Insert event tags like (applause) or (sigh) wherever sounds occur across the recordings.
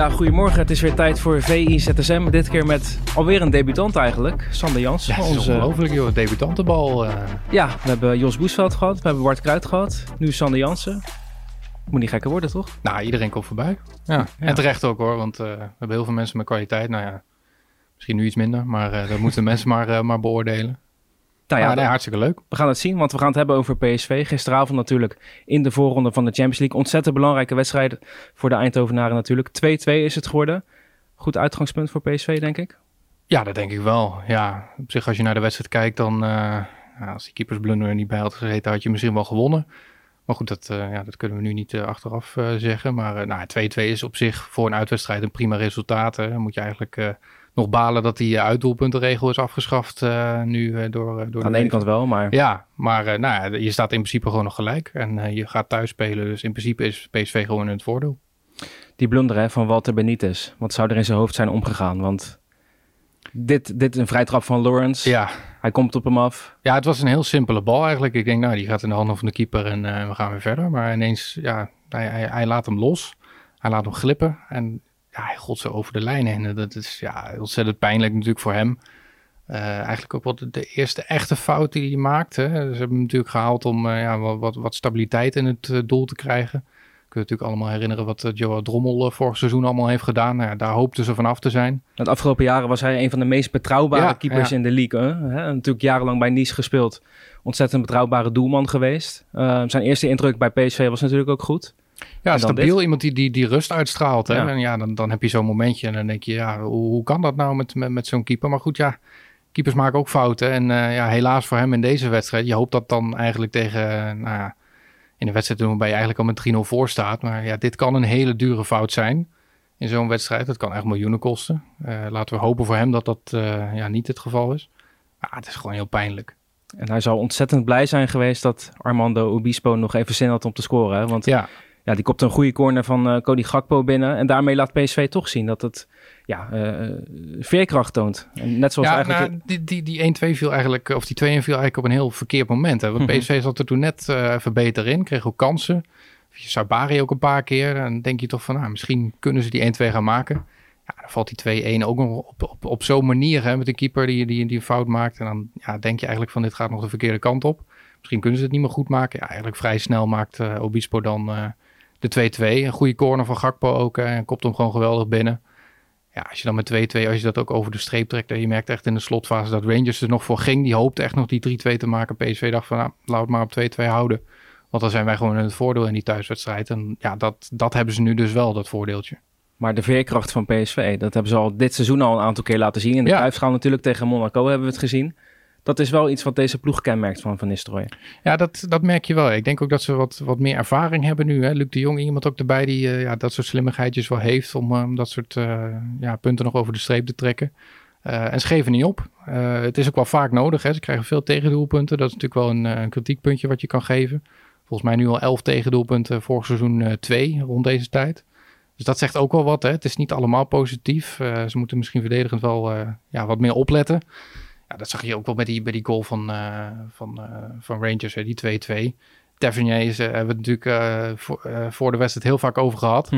Ja, goedemorgen. Het is weer tijd voor VI ZSM. Dit keer met alweer een debutant eigenlijk, Sander Jans. Ja, is Onze- ongelooflijk joh, debutantenbal. eh. ja, we hebben Jos Boesveld gehad, we hebben Bart Kruid gehad, nu Sander Jansen. Moet niet gekker worden, toch? nou, iedereen komt voorbij. Ja. Ja. En terecht ook hoor, want eh, we hebben heel veel mensen met kwaliteit. Nou ja, misschien nu iets minder, maar eh, dat moeten (laughs) mensen maar, eh, maar beoordelen. Nou ja, maar nee, hartstikke leuk. we gaan het zien, want we gaan het hebben over PSV. Gisteravond natuurlijk in de voorronde van de Champions League. Ontzettend belangrijke wedstrijd voor de Eindhovenaren natuurlijk. 2-2 is het geworden. Goed uitgangspunt voor PSV, denk ik. Ja, dat denk ik wel. Ja, op zich als je naar de wedstrijd kijkt, dan eh, als die keepersblunder er niet bij had gezeten, had je misschien wel gewonnen. Maar goed, dat, eh, ja, dat kunnen we nu niet eh, achteraf zeggen. Maar eh, nou, 2-2 is op zich voor een uitwedstrijd een prima resultaat. Hè. Dan moet je eigenlijk nog balen dat die eh, uitdoelpuntenregel is afgeschaft eh, nu eh, door, door Aan de ene kant wel, maar Ja, maar nou ja, je staat in principe gewoon nog gelijk. En je gaat thuis spelen. Dus in principe is PSV gewoon in het voordeel. die blunder hè, van Walter Benitez. Wat zou er in zijn hoofd zijn omgegaan? Want dit, dit is een vrijtrap van Lawrence. Ja. Hij komt op hem af. ja, het was een heel simpele bal eigenlijk. Ik denk, nou, die gaat in de handen van de keeper en we gaan weer verder. Maar ineens, ja, hij, hij, hij laat hem los. Hij laat hem glippen. En ja, hij god zo over de lijn heen. En Dat is ja, ontzettend pijnlijk natuurlijk voor hem. Eh, eigenlijk ook wel de, de eerste echte fout die hij maakt. Hè. Ze hebben hem natuurlijk gehaald om eh, ja, wat, wat, wat stabiliteit in het eh, doel te krijgen. Kun je natuurlijk allemaal herinneren wat Joe Drommel vorig seizoen allemaal heeft gedaan. Nou ja, daar hoopten ze vanaf te zijn. De afgelopen jaren was hij een van de meest betrouwbare Ja, keepers in de league. Hè? Natuurlijk jarenlang bij Nice gespeeld. Ontzettend betrouwbare doelman geweest. Zijn eerste indruk bij PSV was natuurlijk ook goed. Ja, stabiel. dit? Iemand die, die, die rust uitstraalt. Hè? Ja. En ja, dan, dan heb je zo'n momentje en dan denk je, ja, hoe, hoe kan dat nou met, met, met zo'n keeper? Maar goed, ja, keepers maken ook fouten. En eh, ja, helaas voor hem in deze wedstrijd. Je hoopt dat dan eigenlijk tegen, eh, nou ja, in de wedstrijd waarbij je eigenlijk al met 3-0 voor staat. Maar ja, dit kan een hele dure fout zijn in zo'n wedstrijd. Dat kan echt miljoenen kosten. Eh, laten we hopen voor hem dat dat ja, niet het geval is. Maar het is gewoon heel pijnlijk. En hij zal ontzettend blij zijn geweest dat Armando Obispo nog even zin had om te scoren. Hè? Want Ja, ja, die kopte een goede corner van eh Cody Gakpo binnen. En daarmee laat PSV toch zien dat het ja, eh, eh, veerkracht toont. En net zoals ja eigenlijk... nou, die, die, die 1-2 viel eigenlijk, of die 2-1 viel eigenlijk op een heel verkeerd moment. Hè? Want Mhm. PSV zat er toen net eh, even beter in, kreeg ook kansen. Sabari ook een paar keer. En dan denk je toch van, nou, misschien kunnen ze die 1-2 gaan maken. Ja, dan valt die 2-1 ook nog op, op, op zo'n manier hè, met een keeper die, die, die een fout maakt. En dan ja, denk je eigenlijk van, dit gaat nog de verkeerde kant op. Misschien kunnen ze het niet meer goed maken. Ja, eigenlijk vrij snel maakt Obispo dan de 2-2. Een goede corner van Gakpo ook. eh, en kopt hem gewoon geweldig binnen. Ja, als je dan met 2-2, als je dat ook over de streep trekt. En je merkt echt in de slotfase dat Rangers er nog voor ging. Die hoopte echt nog die 3-2 te maken. PSV dacht van, nou, laat het maar op 2-2 houden. Want dan zijn wij gewoon in het voordeel in die thuiswedstrijd. En ja, dat, dat hebben ze nu dus wel, dat voordeeltje. Maar de veerkracht van PSV, dat hebben ze al dit seizoen al een aantal keer laten zien. In de Ja. Natuurlijk tegen Monaco hebben we het gezien. Dat is wel iets wat deze ploeg kenmerkt van Van Nistelrooy. Ja, dat, dat merk je wel. Ik denk ook dat ze wat, wat meer ervaring hebben nu. Hè. Luc de Jong, iemand ook erbij die eh, ja, dat soort slimmigheidjes wel heeft. Om eh, dat soort eh, ja, punten nog over de streep te trekken. En ze geven niet op. Het is ook wel vaak nodig. Hè. Ze krijgen veel tegendoelpunten. Dat is natuurlijk wel een, een kritiekpuntje wat je kan geven. Volgens mij nu al 11 tegendoelpunten. Vorig seizoen twee rond deze tijd. Dus dat zegt ook wel wat. Hè. Het is niet allemaal positief. Ze moeten misschien verdedigend wel ja, wat meer opletten. Ja, dat zag je ook wel bij die, bij die goal van, eh, van, eh, van Rangers, hè, die 2-2. Tavernier is, eh, hebben we het natuurlijk voor, voor de wedstrijd heel vaak over gehad.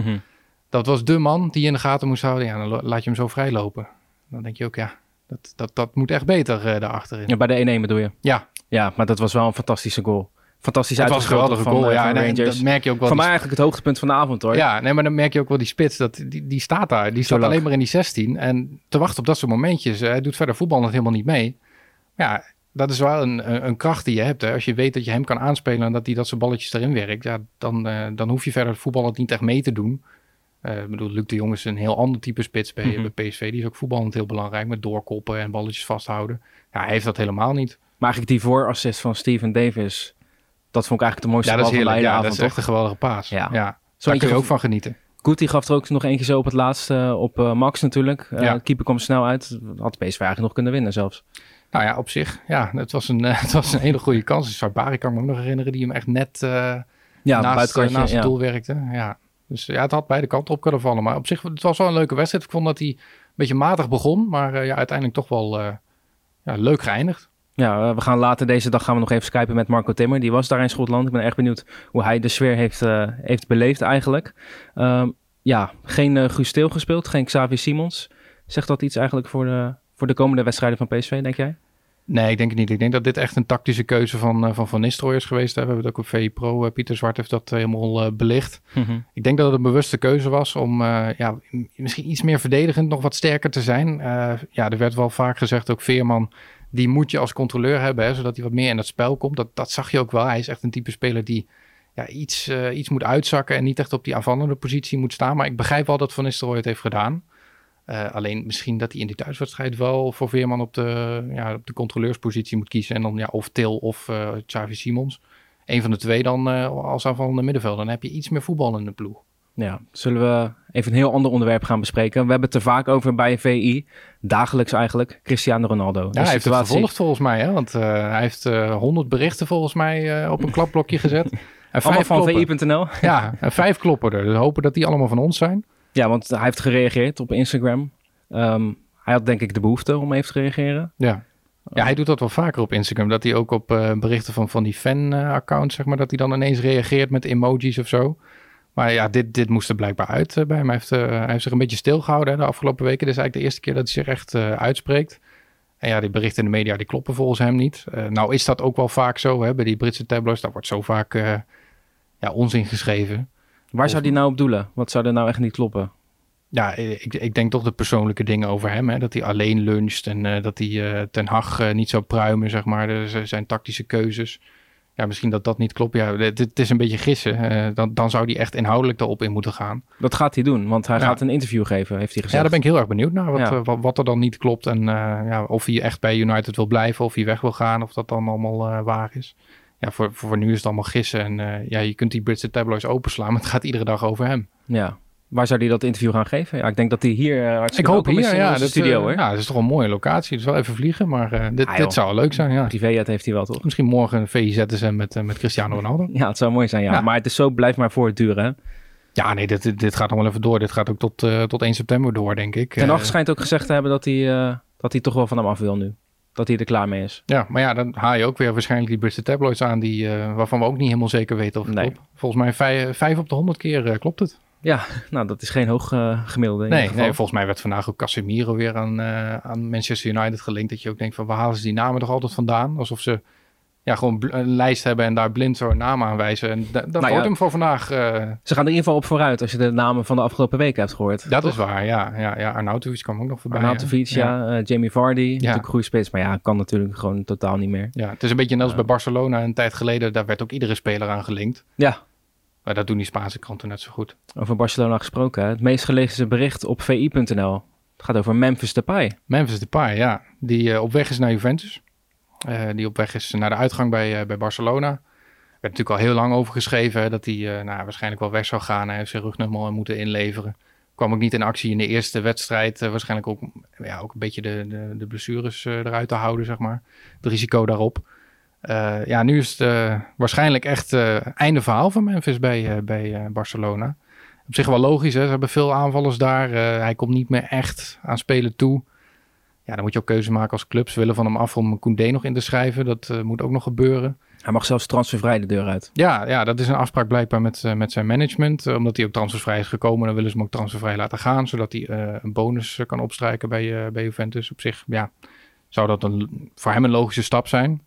Dat was de man die je in de gaten moest houden. Ja, dan laat je hem zo vrij lopen. Dan denk je ook, ja, dat, dat, dat moet echt beter daarachterin. Ja, bij de 1-1 bedoel je? Ja, Ja, maar dat was wel een fantastische goal. Fantastisch het was een geweldige van, goal. eh, ja, van Rangers. dat merk je ook wel. Voor mij eigenlijk het hoogtepunt van de avond hoor. Ja, nee, maar dan merk je ook wel die spits. Dat, die, die staat daar. Die staat alleen maar in die 16. En te wachten op dat soort momentjes. Hij doet verder voetbal nog helemaal niet mee. Ja, dat is wel een, een, kracht die je hebt. Hè. Als je weet dat je hem kan aanspelen en dat hij dat soort balletjes erin werkt. Ja, dan, eh, dan hoef je verder het voetbal niet echt mee te doen. Eh, ik bedoel, Luc de Jong is een heel ander type spits bij, Mhm. bij PSV. Die is ook voetballend heel belangrijk. Met doorkoppen en balletjes vasthouden. Ja, hij heeft dat helemaal niet. Maar eigenlijk die voorassist van Steven Davis, dat vond ik eigenlijk de mooiste Ja, dat is van hele Ja, dat avond. is echt een geweldige paas. Ja. Ja, Zo daar kun je ook van- genieten. Guti gaf er ook nog eentje zo op het laatste eh, op eh, Max natuurlijk. Eh Ja. keeper kwam snel uit. Had PSV eigenlijk nog kunnen winnen zelfs. Nou ja, op zich, ja, het was een, (laughs) het was een hele goede kans. Dus Sabari kan ik me ook nog herinneren, die hem echt net Ja, naast, naast het ja. doel werkte. Ja. Dus ja, het had beide kanten op kunnen vallen. Maar op zich, het was wel een leuke wedstrijd. Ik vond dat hij een beetje matig begon, maar ja, uiteindelijk toch wel ja, leuk geëindigd. Ja, eh, we gaan later deze dag gaan we nog even skypen met Marco Timmer. Die was daar in Schotland. Ik ben erg benieuwd hoe hij de sfeer heeft, eh, heeft beleefd eigenlijk. Ehm, ja, geen uh, Guus gespeeld, geen Xavier Simons. Zegt dat iets eigenlijk voor de, voor de komende wedstrijden van PSV, denk jij? Nee, ik denk het niet. Ik denk dat dit echt een tactische keuze van uh, Van, van Nistelrooy is geweest. We hebben het ook op VI Pro. Uh, Pieter Zwart heeft dat helemaal belicht. Mm Ik denk dat het een bewuste keuze was om ja, misschien iets meer verdedigend nog wat sterker te zijn. ja, er werd wel vaak gezegd, ook Veerman, die moet je als controleur hebben, hè, zodat hij wat meer in het spel komt. Dat, dat zag je ook wel. Hij is echt een type speler die ja, iets, iets moet uitzakken en niet echt op die aanvallende positie moet staan. Maar ik begrijp wel dat Van Nistelrooy het heeft gedaan. Uh, alleen misschien dat hij in die thuiswedstrijd wel voor Veerman op de, ja, op de controleurspositie moet kiezen. En dan ja, of Til of uh, Simons. Een van de twee dan als aanvallende middenveld. Dan heb je iets meer voetbal in de ploeg. Ja, zullen we even een heel ander onderwerp gaan bespreken. We hebben het er vaak over bij VI. Dagelijks eigenlijk. Cristiano Ronaldo. Ja, hij heeft het gevolgd volgens mij. Hè? Want hij heeft honderd berichten volgens mij op een klapblokje gezet. (laughs) En vijf van VI.nl. Ja, (laughs) en vijf kloppen er. Dus hopen dat die allemaal van ons zijn. Ja, want hij heeft gereageerd op Instagram. Um, hij had denk ik de behoefte om even te reageren. Ja. Ja, hij doet dat wel vaker op Instagram. Dat hij ook op uh, berichten van, van die fan-accounts, zeg maar, dat hij dan ineens reageert met emojis of zo. Maar ja, dit, dit moest er blijkbaar uit uh, bij hem. Hij heeft, uh, hij heeft zich een beetje stilgehouden hè, de afgelopen weken. Dit is eigenlijk de eerste keer dat hij zich echt uitspreekt. En ja, die berichten in de media, die kloppen volgens hem niet. nou is dat ook wel vaak zo, hè, bij die Britse tabloids. Daar wordt zo vaak ja, onzin geschreven. Waar zou die nou op doelen? Wat zou er nou echt niet kloppen? Ja, ik, ik denk toch de persoonlijke dingen over hem. Hè? Dat hij alleen luncht en dat hij Ten Hag niet zou pruimen, zeg maar. Dus, zijn tactische keuzes. Ja, misschien dat dat niet klopt. Ja, het, is een beetje gissen. dan, dan zou hij echt inhoudelijk erop in moeten gaan. Dat gaat hij doen, want hij gaat een interview geven, heeft hij gezegd. Ja, daar ben ik heel erg benieuwd naar. Wat, ja. wat, wat, er dan niet klopt en ja, of hij echt bij United wil blijven, of hij weg wil gaan, of dat dan allemaal waar is ja, voor, voor nu is het allemaal gissen. En ja, je kunt die Britse tabloids openslaan, maar het gaat iedere dag over hem. Ja. Waar zou hij dat interview gaan geven? Ja, ik denk dat hij hier uh, Ik hoop hier, ja. De studio, uh, Ja, het is toch een mooie locatie. Dus wel even vliegen, maar uh, dit, ah, dit zou leuk zijn, ja. Privéjet heeft hij wel, toch? Misschien morgen een VIZSM met, met Cristiano Ronaldo. ja, het zou mooi zijn, ja. ja. Maar het is zo, blijft maar voortduren, hè? Ja, nee, dit, dit gaat nog wel even door. Dit gaat ook tot, tot 1 september door, denk ik. Ten Hag schijnt ook gezegd te hebben dat hij, dat hij toch wel van hem af wil nu dat hij er klaar mee is. Ja, maar ja, dan haal je ook weer waarschijnlijk die Britse tabloids aan, die, uh, waarvan we ook niet helemaal zeker weten of het nee. klopt. Volgens mij vijf, vijf op de honderd keer uh, klopt het. Ja, (laughs) nou dat is geen hoog uh, gemiddelde. Nee, nee, volgens mij werd vandaag ook Casemiro weer aan, aan Manchester United gelinkt. Dat je ook denkt van waar halen ze die namen toch altijd vandaan? Alsof ze ja, gewoon een lijst hebben en daar blind zo een naam aanwijzen. En dat nou wordt hem voor vandaag. Uh... Ze gaan er in ieder geval op vooruit als je de namen van de afgelopen weken hebt gehoord. Dat is waar, ja. ja, ja Arnautovic kwam ook nog voorbij. Arnautovic, ja. ja. Uh, Jamie Vardy, ja. natuurlijk goede spits. Maar ja, kan natuurlijk gewoon totaal niet meer. Ja, het is een beetje net als bij Barcelona een tijd geleden. Daar werd ook iedere speler aan gelinkt. Ja. Maar dat doen die Spaanse kranten net zo goed. Over Barcelona gesproken. Het meest gelezen bericht op vi.nl. Het gaat over Memphis Depay. Memphis Depay, ja. Die uh, op weg is naar Juventus. Uh, die op weg is naar de uitgang bij, uh, bij Barcelona. Er werd natuurlijk al heel lang over geschreven dat hij nou, waarschijnlijk wel weg zou gaan. Hij heeft zijn rugnummer moeten inleveren. Kwam ook niet in actie in de eerste wedstrijd. waarschijnlijk ook, ja, ook een beetje de, de, de blessures eruit te houden, zeg maar. Het risico daarop. Ja, nu is het waarschijnlijk echt einde verhaal van Memphis bij, bij Barcelona. Op zich wel logisch, hè? ze hebben veel aanvallers daar. hij komt niet meer echt aan spelen toe. Ja, dan moet je ook keuze maken als clubs. willen van hem af om Koundé nog in te schrijven. Dat moet ook nog gebeuren. Hij mag zelfs transfervrij de deur uit. Ja, ja dat is een afspraak blijkbaar met, uh, met zijn management. Uh, omdat hij ook transfervrij is gekomen, dan willen ze hem ook transfervrij laten gaan. Zodat hij een bonus kan opstrijken bij, bij Juventus. Op zich, ja, zou dat een, voor hem een logische stap zijn.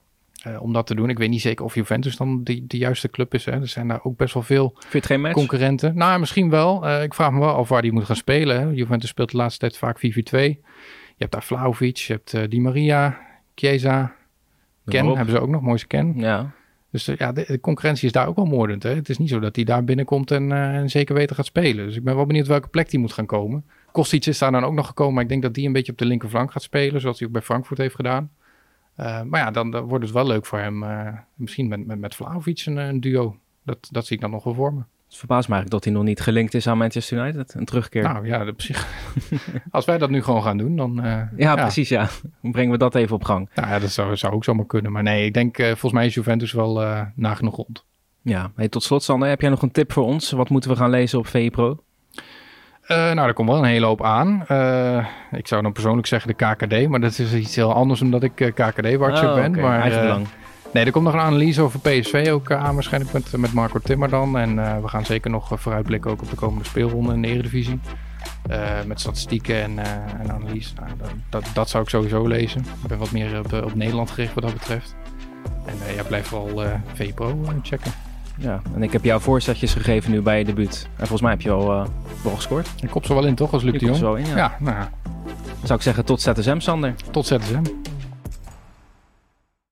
Om dat te doen. Ik weet niet zeker of Juventus dan de, de juiste club is. Hè. Er zijn daar ook best wel veel Vind geen match? concurrenten. Nou, misschien wel. ik vraag me wel af waar hij moet gaan spelen. Hè. Juventus speelt de laatste tijd vaak 4-4-2. Je hebt daar Vlaovic, je hebt uh, Di Maria, Chiesa, Ken hebben ze ook nog, mooiste Ken. Ja. Dus uh, ja, de, concurrentie is daar ook wel moordend. Hè? Het is niet zo dat hij daar binnenkomt en, uh, en zeker weten gaat spelen. Dus ik ben wel benieuwd welke plek die moet gaan komen. Kostic is daar dan ook nog gekomen, maar ik denk dat die een beetje op de linkerflank gaat spelen, zoals hij ook bij Frankfurt heeft gedaan. Maar ja, dan, dan, wordt het wel leuk voor hem. misschien met, met, met Vlaovic een, een, duo. Dat, dat zie ik dan nog wel voor me. Het verbaast me eigenlijk dat hij nog niet gelinkt is aan Manchester United. Een terugkeer. Nou ja, op zich. (laughs) Als wij dat nu gewoon gaan doen, dan... Uh, ja, precies ja. Dan brengen we dat even op gang. Nou ja, dat zou, zou ook zomaar kunnen. Maar nee, ik denk volgens mij is Juventus wel nagenoeg rond. Ja, hey, tot slot Sander, heb jij nog een tip voor ons? Wat moeten we gaan lezen op VE Pro? nou, er komt wel een hele hoop aan. ik zou dan persoonlijk zeggen de KKD, maar dat is iets heel anders omdat ik KKD-watcher oh, ben. Maar, Eigen belang. Nee, er komt nog een analyse over PSV ook aan, waarschijnlijk met, met Marco Timmer dan. En we gaan zeker nog vooruitblikken ook op de komende speelronde in de Eredivisie. met statistieken en, en analyse. Nou, dat, dat, zou ik sowieso lezen. Ik ben wat meer op, op Nederland gericht wat dat betreft. En ja, blijf vooral VPRO checken. Ja, en ik heb jou voorzetjes gegeven nu bij je debuut. En volgens mij heb je al uh, wel gescoord. Ik kop ze wel in, toch, als Luc de Jong? Zo in, ja. ja nou. Zou ik zeggen tot ZSM, Sander. Tot ZSM.